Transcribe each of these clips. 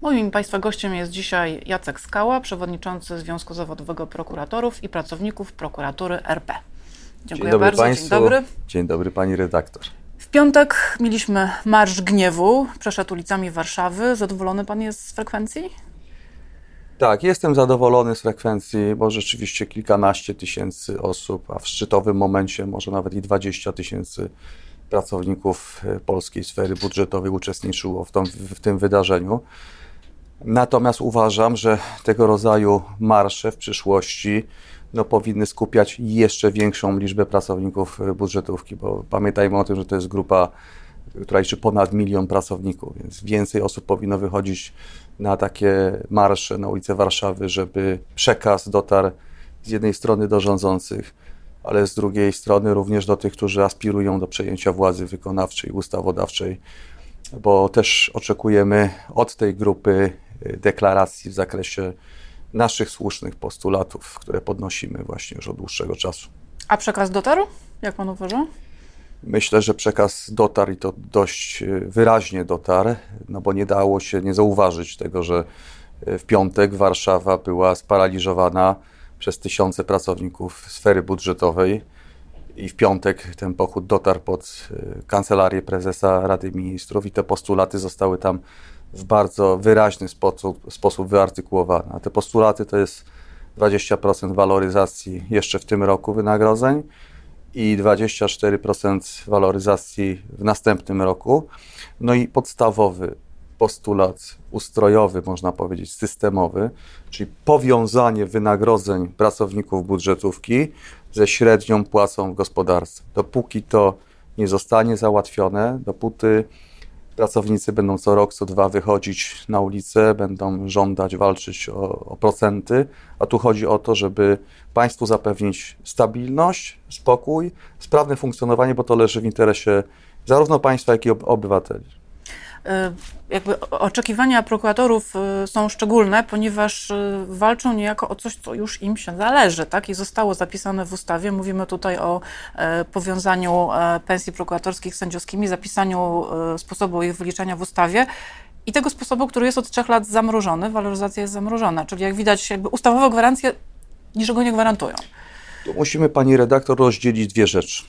Moim Państwa gościem jest dzisiaj Jacek Skała, przewodniczący Związku Zawodowego Prokuratorów i Pracowników Prokuratury RP. Dziękuję Dzień dobry bardzo. Państwu. Dzień dobry. Dzień dobry Pani redaktor. W piątek mieliśmy Marsz Gniewu, przeszedł ulicami Warszawy. Zadowolony Pan jest z frekwencji? Tak, jestem zadowolony z frekwencji, bo rzeczywiście kilkanaście tysięcy osób, a w szczytowym momencie może nawet i 20 tysięcy pracowników polskiej sfery budżetowej uczestniczyło w, tą, w tym wydarzeniu. Natomiast uważam, że tego rodzaju marsze w przyszłości no, powinny skupiać jeszcze większą liczbę pracowników budżetówki, bo pamiętajmy o tym, że to jest grupa, która liczy ponad milion pracowników, więc więcej osób powinno wychodzić na takie marsze na ulicę Warszawy, żeby przekaz dotarł z jednej strony do rządzących, ale z drugiej strony również do tych, którzy aspirują do przejęcia władzy wykonawczej, ustawodawczej, bo też oczekujemy od tej grupy deklaracji w zakresie naszych słusznych postulatów, które podnosimy właśnie już od dłuższego czasu. A przekaz dotarł? Jak Pan uważa? Myślę, że przekaz dotarł i to dość y, wyraźnie dotarł, no bo nie dało się nie zauważyć tego, że y, w piątek Warszawa była sparaliżowana przez tysiące pracowników sfery budżetowej i w piątek ten pochód dotarł pod y, kancelarię prezesa Rady Ministrów i te postulaty zostały tam w bardzo wyraźny sposób, sposób. A te postulaty to jest 20% waloryzacji jeszcze w tym roku wynagrodzeń i 24% waloryzacji w następnym roku. No i podstawowy postulat ustrojowy, można powiedzieć, systemowy, czyli powiązanie wynagrodzeń pracowników budżetówki ze średnią płacą w gospodarce. Dopóki to nie zostanie załatwione, dopóty pracownicy będą co rok, co dwa wychodzić na ulicę, będą żądać, walczyć o, o, procenty, a tu chodzi o to, żeby państwu zapewnić stabilność, spokój, sprawne funkcjonowanie, bo to leży w interesie zarówno państwa, jak i obywateli. Jakby oczekiwania prokuratorów są szczególne, ponieważ walczą niejako o coś, co już im się zależy, tak? I zostało zapisane w ustawie. Mówimy tutaj o powiązaniu pensji prokuratorskich z sędziowskimi, zapisaniu sposobu ich wyliczania w ustawie i tego sposobu, który jest od trzech lat zamrożony, waloryzacja jest zamrożona. Czyli jak widać, jakby ustawowe gwarancje niczego nie gwarantują. Tu musimy, pani redaktor, rozdzielić dwie rzeczy.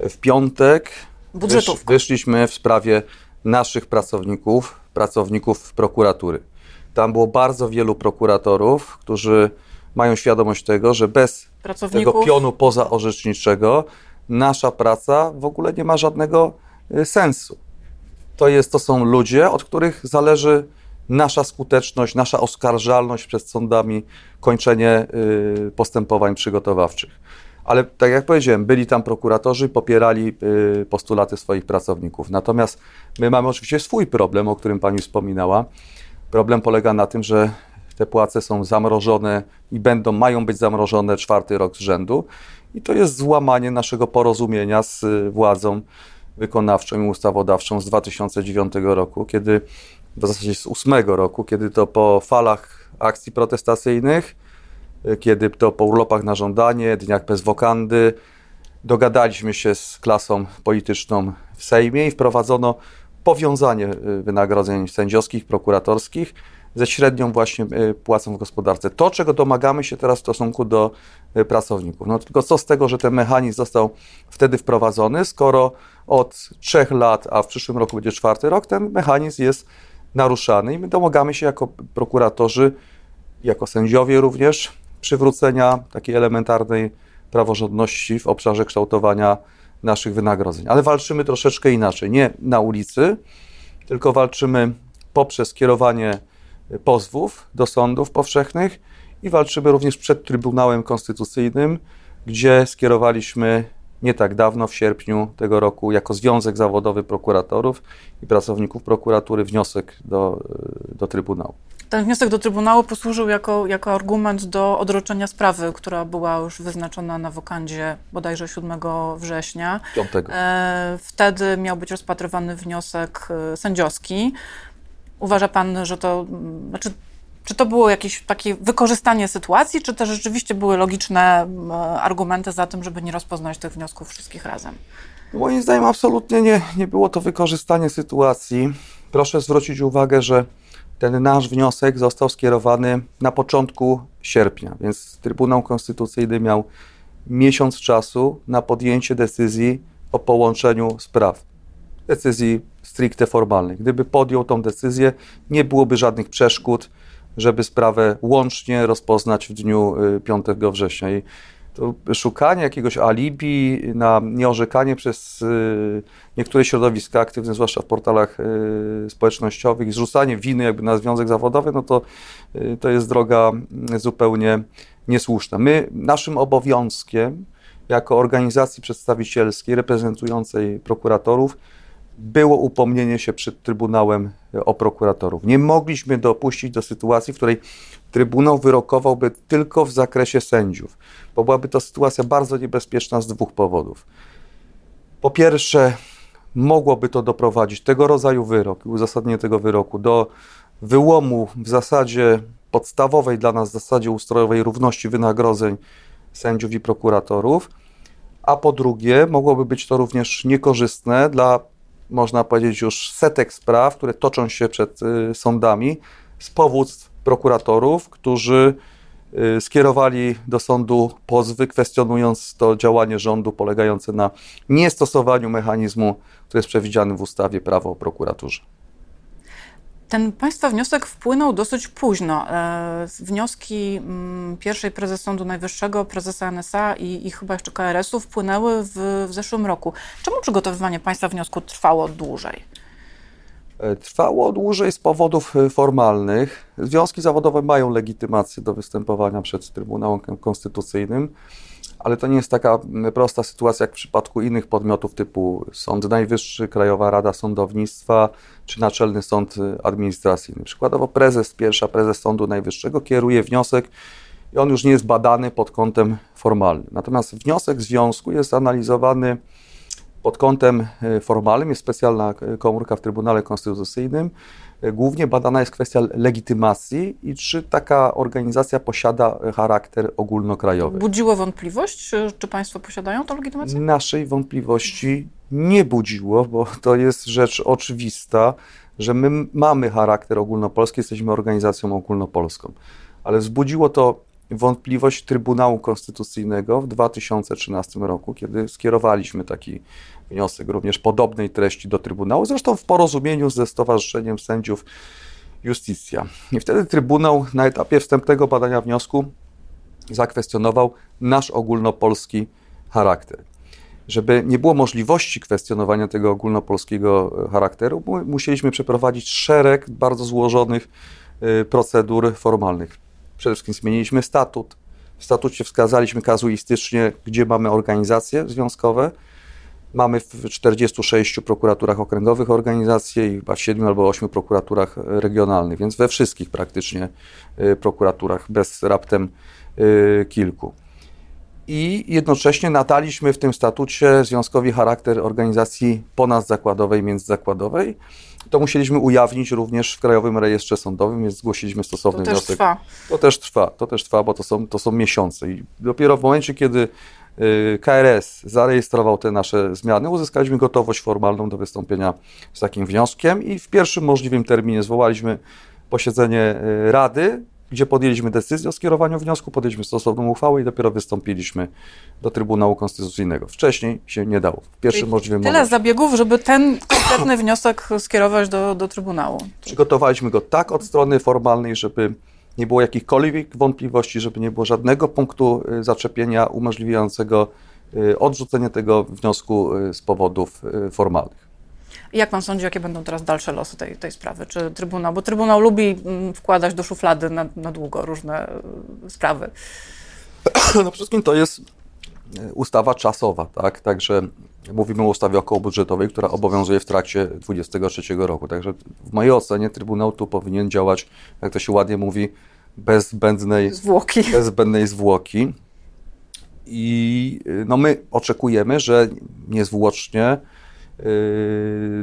W piątek wysz, wyszliśmy w sprawie naszych pracowników, pracowników prokuratury. Tam było bardzo wielu prokuratorów, którzy mają świadomość tego, że bez tego pionu pozaorzeczniczego nasza praca w ogóle nie ma żadnego sensu. To, jest, to są ludzie, od których zależy nasza skuteczność, nasza oskarżalność przed sądami, kończenie postępowań przygotowawczych. Ale tak jak powiedziałem, byli tam prokuratorzy, popierali postulaty swoich pracowników. Natomiast my mamy oczywiście swój problem, o którym pani wspominała. Problem polega na tym, że te płace są zamrożone i będą, mają być zamrożone czwarty rok z rzędu. I to jest złamanie naszego porozumienia z władzą wykonawczą i ustawodawczą z 2009 roku, kiedy w zasadzie z 2008 roku, kiedy to po falach akcji protestacyjnych kiedy to po urlopach na żądanie, dniach bez wokandy, dogadaliśmy się z klasą polityczną w Sejmie i wprowadzono powiązanie wynagrodzeń sędziowskich, prokuratorskich ze średnią właśnie płacą w gospodarce. To, czego domagamy się teraz w stosunku do pracowników. No tylko co z tego, że ten mechanizm został wtedy wprowadzony, skoro od trzech lat, a w przyszłym roku będzie czwarty rok, ten mechanizm jest naruszany i my domagamy się jako prokuratorzy, jako sędziowie również, przywrócenia takiej elementarnej praworządności w obszarze kształtowania naszych wynagrodzeń. Ale walczymy troszeczkę inaczej. Nie na ulicy, tylko walczymy poprzez kierowanie pozwów do sądów powszechnych i walczymy również przed Trybunałem Konstytucyjnym, gdzie skierowaliśmy nie tak dawno, w sierpniu tego roku, jako Związek Zawodowy Prokuratorów i Pracowników Prokuratury wniosek do, do Trybunału. Ten wniosek do Trybunału posłużył jako, jako argument do odroczenia sprawy, która była już wyznaczona na wokandzie bodajże 7 września. 5. E, wtedy miał być rozpatrywany wniosek sędziowski. Uważa pan, że to, znaczy czy to było jakieś takie wykorzystanie sytuacji, czy to rzeczywiście były logiczne argumenty za tym, żeby nie rozpoznać tych wniosków wszystkich razem? Moim zdaniem absolutnie nie, nie było to wykorzystanie sytuacji. Proszę zwrócić uwagę, że ten nasz wniosek został skierowany na początku sierpnia, więc Trybunał Konstytucyjny miał miesiąc czasu na podjęcie decyzji o połączeniu spraw. Decyzji stricte formalnej. Gdyby podjął tą decyzję, nie byłoby żadnych przeszkód, żeby sprawę łącznie rozpoznać w dniu 5 y, września. I to szukanie jakiegoś alibi na nieorzekanie przez y, niektóre środowiska aktywne, zwłaszcza w portalach y, społecznościowych, zrzucanie winy jakby na związek zawodowy, no to, to jest droga zupełnie niesłuszna. My, naszym obowiązkiem jako organizacji przedstawicielskiej reprezentującej prokuratorów było upomnienie się przed Trybunałem o prokuratorów. Nie mogliśmy dopuścić do sytuacji, w której Trybunał wyrokowałby tylko w zakresie sędziów, bo byłaby to sytuacja bardzo niebezpieczna z dwóch powodów. Po pierwsze, mogłoby to doprowadzić tego rodzaju wyrok i uzasadnienie tego wyroku do wyłomu w zasadzie podstawowej dla nas zasadzie ustrojowej równości wynagrodzeń sędziów i prokuratorów, a po drugie, mogłoby być to również niekorzystne dla, można powiedzieć, już setek spraw, które toczą się przed y, sądami z powództw prokuratorów, którzy y, skierowali do sądu pozwy, kwestionując to działanie rządu polegające na niestosowaniu mechanizmu, który jest przewidziany w ustawie prawo o prokuraturze. Ten Państwa wniosek wpłynął dosyć późno. E, wnioski mm, pierwszej prezes Sądu Najwyższego, prezesa NSA i, i chyba jeszcze KRS-u wpłynęły w, w zeszłym roku. Czemu przygotowywanie Państwa wniosku trwało dłużej? E, trwało dłużej z powodów e, formalnych. Związki zawodowe mają legitymację do występowania przed Trybunałem Konstytucyjnym ale to nie jest taka prosta sytuacja jak w przypadku innych podmiotów typu Sąd Najwyższy, Krajowa Rada Sądownictwa czy Naczelny Sąd Administracyjny. Przykładowo prezes, pierwsza prezes Sądu Najwyższego kieruje wniosek i on już nie jest badany pod kątem formalnym. Natomiast wniosek związku jest analizowany pod kątem e, formalnym, jest specjalna komórka w Trybunale Konstytucyjnym, Głównie badana jest kwestia legitymacji i czy taka organizacja posiada charakter ogólnokrajowy. Budziło wątpliwość, czy, czy Państwo posiadają tę legitymację? Naszej wątpliwości nie budziło, bo to jest rzecz oczywista, że my mamy charakter ogólnopolski, jesteśmy organizacją ogólnopolską. Ale wzbudziło to wątpliwość Trybunału Konstytucyjnego w 2013 roku, kiedy skierowaliśmy taki wniosek również podobnej treści do Trybunału, zresztą w porozumieniu ze Stowarzyszeniem Sędziów Justicja. I wtedy Trybunał na etapie wstępnego badania wniosku zakwestionował nasz ogólnopolski charakter. Żeby nie było możliwości kwestionowania tego ogólnopolskiego charakteru, musieliśmy przeprowadzić szereg bardzo złożonych y, procedur formalnych. Przede wszystkim zmieniliśmy statut. W statucie wskazaliśmy kazuistycznie, gdzie mamy organizacje związkowe, Mamy w 46 prokuraturach okręgowych organizacje i chyba w 7 albo 8 prokuraturach regionalnych, więc we wszystkich praktycznie y, prokuraturach, bez raptem y, kilku. I jednocześnie nadaliśmy w tym statucie związkowi charakter organizacji ponazzakładowej, międzyzakładowej. To musieliśmy ujawnić również w Krajowym Rejestrze Sądowym, więc zgłosiliśmy stosowny to wniosek. Też trwa. To też trwa. To też trwa, bo to są, to są miesiące. I dopiero w momencie, kiedy Y, KRS zarejestrował te nasze zmiany, uzyskaliśmy gotowość formalną do wystąpienia z takim wnioskiem i w pierwszym możliwym terminie zwołaliśmy posiedzenie y, Rady, gdzie podjęliśmy decyzję o skierowaniu wniosku, podjęliśmy stosowną uchwałę i dopiero wystąpiliśmy do Trybunału Konstytucyjnego. Wcześniej się nie dało. W pierwszym Czyli możliwym Tyle momencie. zabiegów, żeby ten konkretny wniosek skierować do, do Trybunału. Przygotowaliśmy go tak od strony formalnej, żeby nie było jakichkolwiek wątpliwości, żeby nie było żadnego punktu y, zaczepienia umożliwiającego y, odrzucenie tego wniosku y, z powodów formalnych. Jak pan sądzi, jakie będą teraz dalsze losy tej, tej sprawy? Czy Trybunał, bo Trybunał lubi mm, wkładać do szuflady na, na długo różne sprawy. No przede wszystkim to jest ustawa czasowa, tak? Także mówimy o ustawie okołobudżetowej, która obowiązuje w trakcie 2023 roku. Także w mojej ocenie Trybunał tu powinien działać, jak to się ładnie mówi, bez zbędnej zwłoki. Bez zbędnej zwłoki. I no my oczekujemy, że niezwłocznie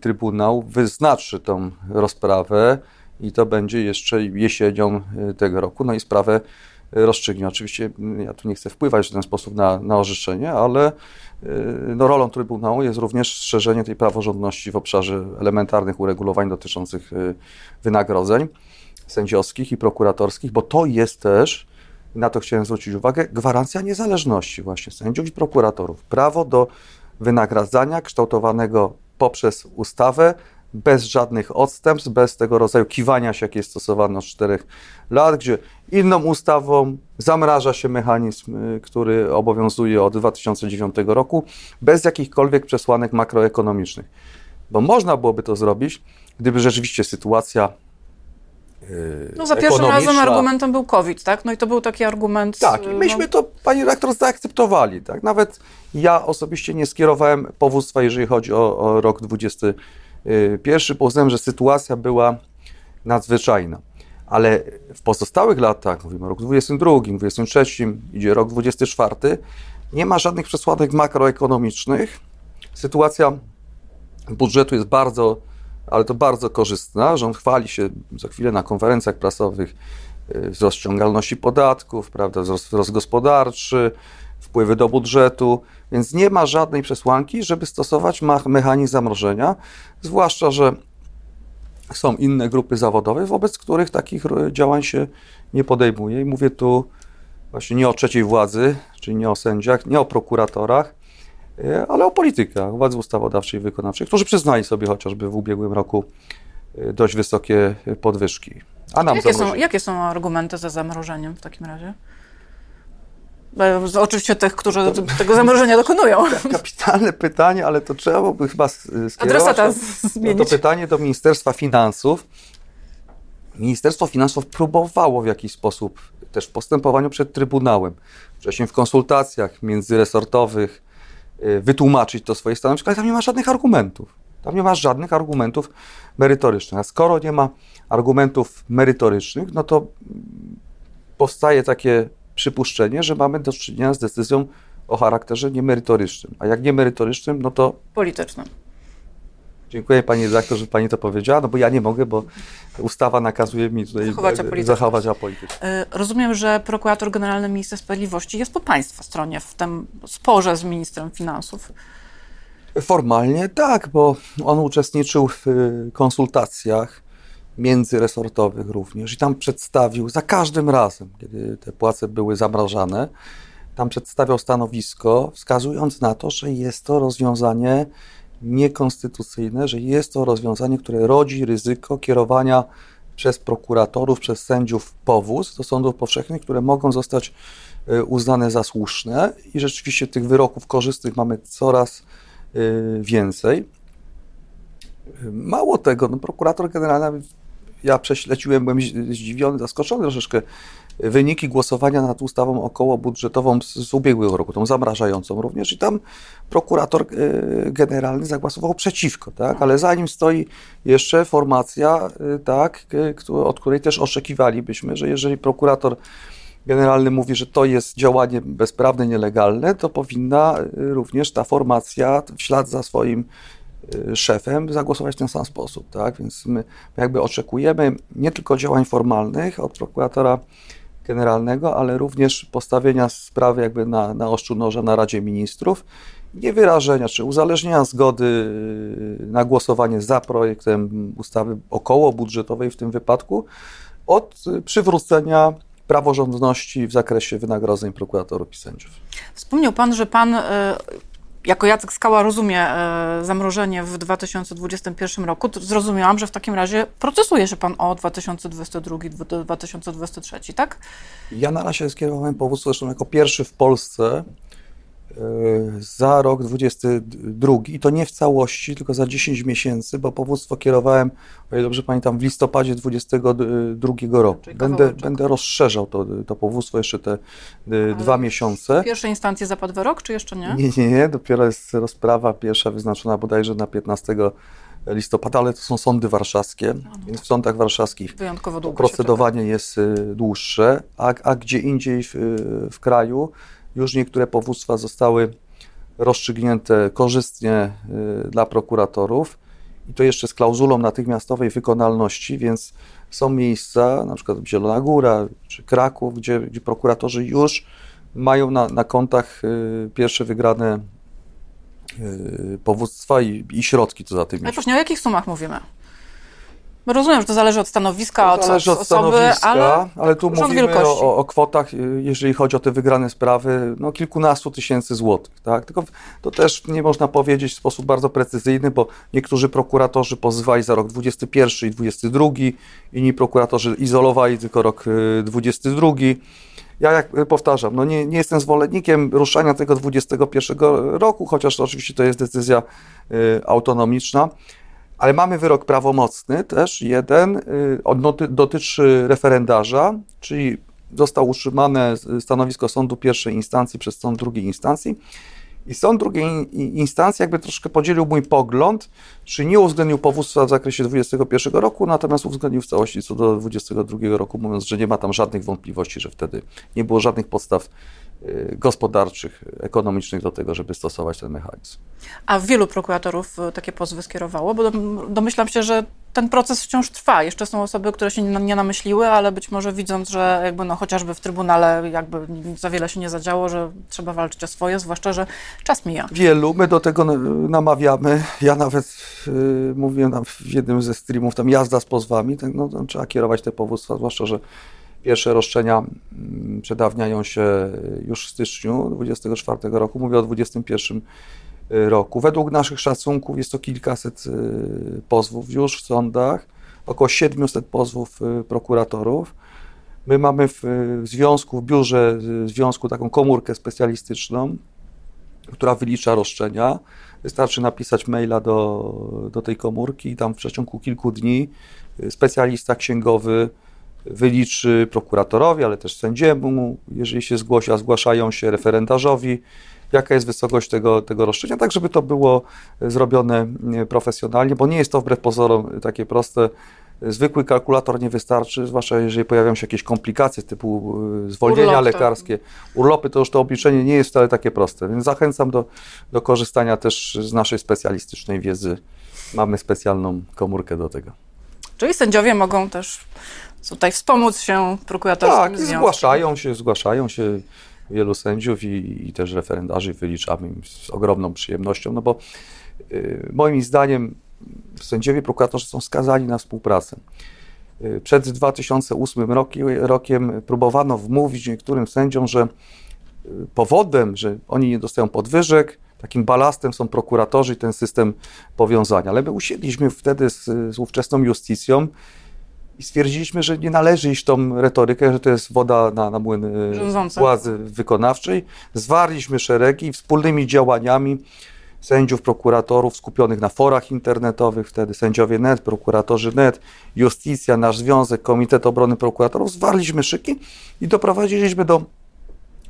Trybunał wyznaczy tą rozprawę i to będzie jeszcze jesienią y, tego roku. No i sprawę rozstrzygnie. Oczywiście mm, ja tu nie chcę wpływać w ten sposób na, na orzeczenie, ale y, no, rolą Trybunału jest również strzeżenie tej praworządności w obszarze elementarnych uregulowań dotyczących y, wynagrodzeń. sędziowskich i prokuratorskich, bo to jest też, na to chciałem zwrócić uwagę, gwarancja niezależności właśnie sędziów i prokuratorów. Prawo do wynagradzania kształtowanego poprzez ustawę, bez żadnych odstępstw, bez tego rodzaju kiwania się, jakie jest stosowane od czterech lat, gdzie inną ustawą zamraża się mechanizm, y, który obowiązuje od 2009 roku, bez jakichkolwiek przesłanek makroekonomicznych. Bo można byłoby to zrobić, gdyby rzeczywiście sytuacja no za pierwszym razem argumentem był COVID, tak? No i to był taki argument. Tak, i myśmy no... to, pani rektor, zaakceptowali, tak? Nawet ja osobiście nie skierowałem powództwa, jeżeli chodzi o, o rok 2021, bo uznałem, że sytuacja była nadzwyczajna. Ale w pozostałych latach, mówimy o roku 22, 23, idzie rok 24, nie ma żadnych przesłanek makroekonomicznych. Sytuacja budżetu jest bardzo ale to bardzo korzystna. Rząd chwali się za chwilę na konferencjach prasowych y, wzrost ściągalności podatków, prawda, wzrost, wzrost gospodarczy, wpływy do budżetu, więc nie ma żadnej przesłanki, żeby stosować mechanizm zamrożenia, zwłaszcza, że są inne grupy zawodowe, wobec których takich działań się nie podejmuje. I mówię tu właśnie nie o trzeciej władzy, czyli nie o sędziach, nie o prokuratorach, ale o politykach, władzy ustawodawczej i wykonawczej, którzy przyznali sobie chociażby w ubiegłym roku e, dość wysokie podwyżki. A nam jakie, są, jakie są argumenty za zamrożeniem w takim razie? Oczywiście tych, którzy tego zamrożenia dokonują. Kapitalne pytanie, ale to trzeba by chyba skierować Adresata zmienić. No to pytanie do Ministerstwa Finansów. Ministerstwo Finansów próbowało w jakiś sposób też w postępowaniu przed Trybunałem, wcześniej w konsultacjach międzyresortowych, wytłumaczyć to swoje stanowisko, ale tam nie ma żadnych argumentów. Tam nie ma żadnych argumentów merytorycznych. A skoro nie ma argumentów merytorycznych, no to powstaje takie przypuszczenie, że mamy do czynienia z decyzją o charakterze niemerytorycznym. A jak niemerytorycznym, no to. Politycznym. Dziękuję pani redaktor, że pani to powiedziała, no bo ja nie mogę, bo ustawa nakazuje mi tutaj zachować apolityczność. Zachować apolityczność. Rozumiem, że prokurator generalny ministra sprawiedliwości jest po państwa stronie w tym sporze z ministrem finansów. Formalnie tak, bo on uczestniczył w y, konsultacjach międzyresortowych również i tam przedstawił za każdym razem, kiedy te płace były zamrażane, tam przedstawiał stanowisko, wskazując na to, że jest to rozwiązanie niekonstytucyjne, że jest to rozwiązanie, które rodzi ryzyko kierowania przez prokuratorów, przez sędziów powóz do sądów powszechnych, które mogą zostać e, uznane za słuszne i rzeczywiście tych wyroków korzystnych mamy coraz e, więcej. Mało tego, no, prokurator generalny, ja prześleciłem, byłem zdziwiony, zaskoczony troszeczkę wyniki głosowania nad ustawą okołobudżetową z, z ubiegłego roku, tą zamrażającą również i tam prokurator e, generalny zagłosował przeciwko, tak? ale za nim stoi jeszcze formacja, e, tak, od której też oczekiwalibyśmy, że jeżeli prokurator generalny mówi, że to jest działanie bezprawne, nielegalne, to powinna e, również ta formacja w ślad za swoim szefem zagłosować w ten sam sposób, tak? Więc my jakby oczekujemy nie tylko działań formalnych od prokuratora generalnego, ale również postawienia sprawy jakby na, na oszczu noża na Radzie Ministrów, nie wyrażenia czy uzależnienia zgody y, na głosowanie za projektem ustawy około budżetowej w tym wypadku od przywrócenia praworządności w zakresie wynagrodzeń prokuratorów i sędziów. Wspomniał Pan, że Pan y, jako Jacek Skała rozumie e, zamrożenie w 2021 roku, zrozumiałam, że w takim razie procesuje się pan o 2022-2023, tak? Ja na razie skierowałem powództwo zresztą jako pierwszy w Polsce za rok 22 i to nie w całości, tylko za 10 miesięcy, bo powództwo kierowałem, o ile dobrze pamiętam, w listopadzie 22 roku. Będę, będę rozszerzał to, to powództwo jeszcze te Ale dwa miesiące. W pierwszej instancji zapadł wyrok, czy jeszcze nie? Nie, nie, nie. Dopiero jest rozprawa pierwsza wyznaczona bodajże na 15 listopada, ale to są sądy warszawskie, no, więc w sądach warszawskich procedowanie jest y, dłuższe, a, a gdzie indziej w, w kraju już niektóre powództwa zostały rozstrzygnięte korzystnie y, dla prokuratorów i to jeszcze z klauzulą natychmiastowej wykonalności, więc są miejsca, na przykład Zielona Góra czy Kraków, gdzie, gdzie prokuratorzy już mają na, na kontach y, pierwsze wygrane y, powództwa i, i środki, co za tym Ale właśnie o jakich sumach mówimy? Rozumiem, że to zależy od stanowiska, to zależy od, od osoby, ale, ale tu mówimy o, o, kwotach, jeżeli chodzi o te wygrane sprawy, no kilkunastu tysięcy złotych. Tak? Tylko to też nie można powiedzieć w sposób bardzo precyzyjny, bo niektórzy prokuratorzy pozywali za rok 21 i 22, inni prokuratorzy izolowali tylko rok 22. Y, ja jak powtarzam, no nie, nie jestem zwolennikiem ruszania tego 21 roku, chociaż oczywiście to jest decyzja y, autonomiczna. Ale mamy wyrok prawomocny też, jeden, y, dotyczy referendarza, czyli zostało utrzymane stanowisko sądu pierwszej instancji przez sąd drugiej instancji. I sąd drugiej instancji jakby troszkę podzielił mój pogląd, czy nie uwzględnił powództwa w zakresie 2021 roku, natomiast uwzględnił w całości co do 2022 roku, mówiąc, że nie ma tam żadnych wątpliwości, że wtedy nie było żadnych podstaw gospodarczych, ekonomicznych do tego, żeby stosować ten mechanizm. A wielu prokuratorów y, takie pozwy skierowało, bo domyślam się, że ten proces wciąż trwa. Jeszcze są osoby, które się nie namyśliły, ale być może widząc, że jakby no, chociażby w Trybunale jakby za wiele się nie zadziało, że trzeba walczyć o swoje, zwłaszcza, że czas mija. Wielu, my do tego namawiamy. Ja nawet yy, mówiłem w jednym ze streamów, tam jazda z pozwami, tak, no, trzeba kierować te powództwa, zwłaszcza, że Pierwsze roszczenia mm, przedawniają się już w styczniu 2024 roku, mówię o 2021 y, roku. Według naszych szacunków jest to kilkaset y, pozwów już w sądach, około 700 pozwów y, prokuratorów. My mamy w związku, w biurze związku taką komórkę specjalistyczną, która wylicza roszczenia. Wystarczy napisać maila do, do tej komórki i tam w przeciągu kilku dni specjalista księgowy wyliczy prokuratorowi, ale też sędziemu, jeżeli się zgłosi, a zgłaszają się referendarzowi, jaka jest wysokość tego, tego roszczenia, tak żeby to było zrobione profesjonalnie, bo nie jest to wbrew pozorom takie proste. Zwykły kalkulator nie wystarczy, zwłaszcza jeżeli pojawią się jakieś komplikacje typu y, zwolnienia Urlop, lekarskie, urlopy, to już to obliczenie nie jest wcale takie proste. Więc zachęcam do, do korzystania też z naszej specjalistycznej wiedzy. Mamy specjalną komórkę do tego. Czyli sędziowie mogą też tutaj wspomóc się prokuratorskim Tak, związkiem. zgłaszają się, zgłaszają się wielu sędziów i, i też referendarzy wyliczamy im z ogromną przyjemnością, no bo y, moim zdaniem sędziowie prokuratorzy są skazani na współpracę. Y, przed 2008 rokiem, rokiem próbowano wmówić niektórym sędziom, że y, powodem, że oni nie dostają podwyżek, takim balastem są prokuratorzy i ten system powiązania. Ale my usiedliśmy wtedy z, z ówczesną justicją i stwierdziliśmy, że nie należy iść tą retorykę, że to jest woda na, na młyn y, Rządzące. władzy wykonawczej. Zwarliśmy szeregi i wspólnymi działaniami sędziów, prokuratorów skupionych na forach internetowych, wtedy sędziowie NET, prokuratorzy NET, Justicja, nasz związek, Komitet Obrony Prokuratorów, zwarliśmy szyki i doprowadziliśmy do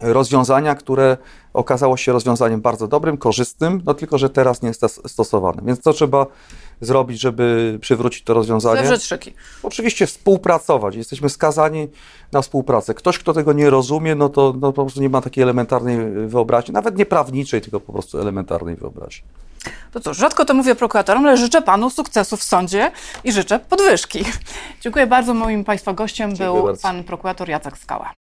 rozwiązania, które okazało się rozwiązaniem bardzo dobrym, korzystnym, no tylko, że teraz nie jest stosowane. Więc co trzeba zrobić, żeby przywrócić to rozwiązanie? Zewrzeć szyki. Oczywiście współpracować. Jesteśmy skazani na współpracę. Ktoś, kto tego nie rozumie, no to no po prostu nie ma takiej elementarnej wyobraźni, nawet nie prawniczej, tylko po prostu elementarnej wyobraźni. To cóż, rzadko to mówię prokuratorom, ale życzę panu sukcesu w sądzie i życzę podwyżki. Dziękuję bardzo. Moim państwa gościem Dziękuję był bardzo. pan prokurator Jacek Skała.